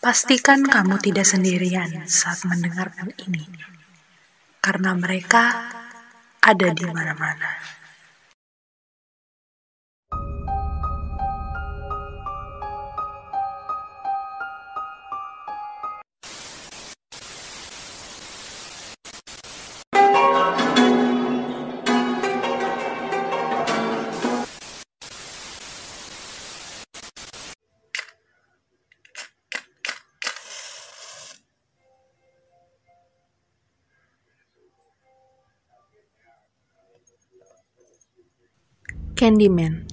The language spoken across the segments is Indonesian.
Pastikan kamu tidak sendirian saat mendengarkan ini, karena mereka ada di mana-mana. Candyman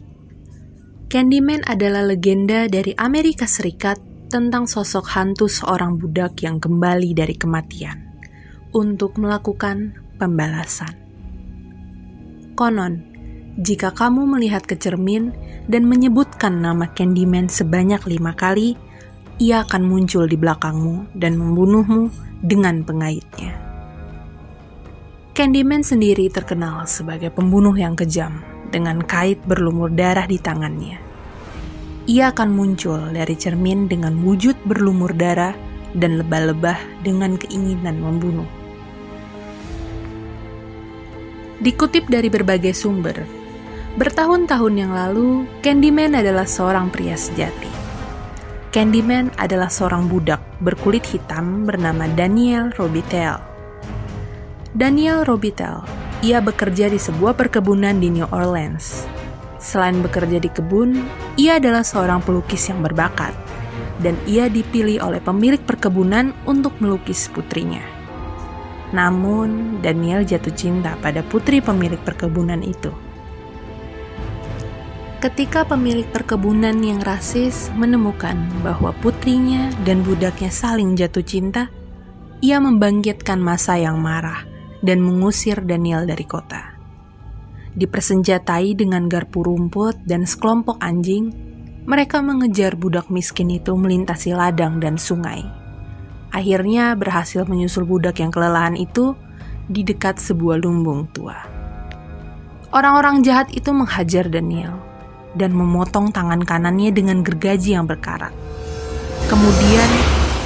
Candyman adalah legenda dari Amerika Serikat tentang sosok hantu seorang budak yang kembali dari kematian untuk melakukan pembalasan. Konon, jika kamu melihat ke cermin dan menyebutkan nama Candyman sebanyak lima kali, ia akan muncul di belakangmu dan membunuhmu dengan pengaitnya. Candyman sendiri terkenal sebagai pembunuh yang kejam dengan kait berlumur darah di tangannya. Ia akan muncul dari cermin dengan wujud berlumur darah dan lebah-lebah dengan keinginan membunuh. Dikutip dari berbagai sumber, bertahun-tahun yang lalu, Candyman adalah seorang pria sejati. Candyman adalah seorang budak berkulit hitam bernama Daniel Robitel. Daniel Robitel ia bekerja di sebuah perkebunan di New Orleans. Selain bekerja di kebun, ia adalah seorang pelukis yang berbakat, dan ia dipilih oleh pemilik perkebunan untuk melukis putrinya. Namun, Daniel jatuh cinta pada putri pemilik perkebunan itu. Ketika pemilik perkebunan yang rasis menemukan bahwa putrinya dan budaknya saling jatuh cinta, ia membangkitkan masa yang marah dan mengusir Daniel dari kota. Dipersenjatai dengan garpu rumput dan sekelompok anjing, mereka mengejar budak miskin itu melintasi ladang dan sungai. Akhirnya berhasil menyusul budak yang kelelahan itu di dekat sebuah lumbung tua. Orang-orang jahat itu menghajar Daniel dan memotong tangan kanannya dengan gergaji yang berkarat. Kemudian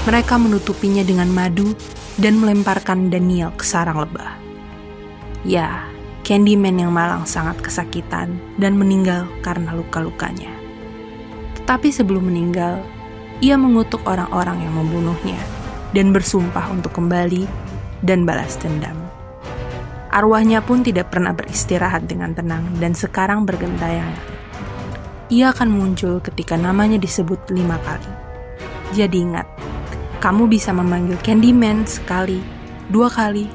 mereka menutupinya dengan madu dan melemparkan Daniel ke sarang lebah. Ya, Candyman yang malang sangat kesakitan dan meninggal karena luka-lukanya. Tetapi sebelum meninggal, ia mengutuk orang-orang yang membunuhnya dan bersumpah untuk kembali dan balas dendam. Arwahnya pun tidak pernah beristirahat dengan tenang dan sekarang bergentayangan. Ia akan muncul ketika namanya disebut lima kali. Jadi ingat, kamu bisa memanggil Candyman sekali, dua kali,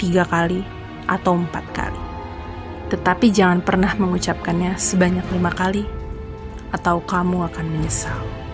tiga kali, atau empat kali. Tetapi jangan pernah mengucapkannya sebanyak lima kali, atau kamu akan menyesal.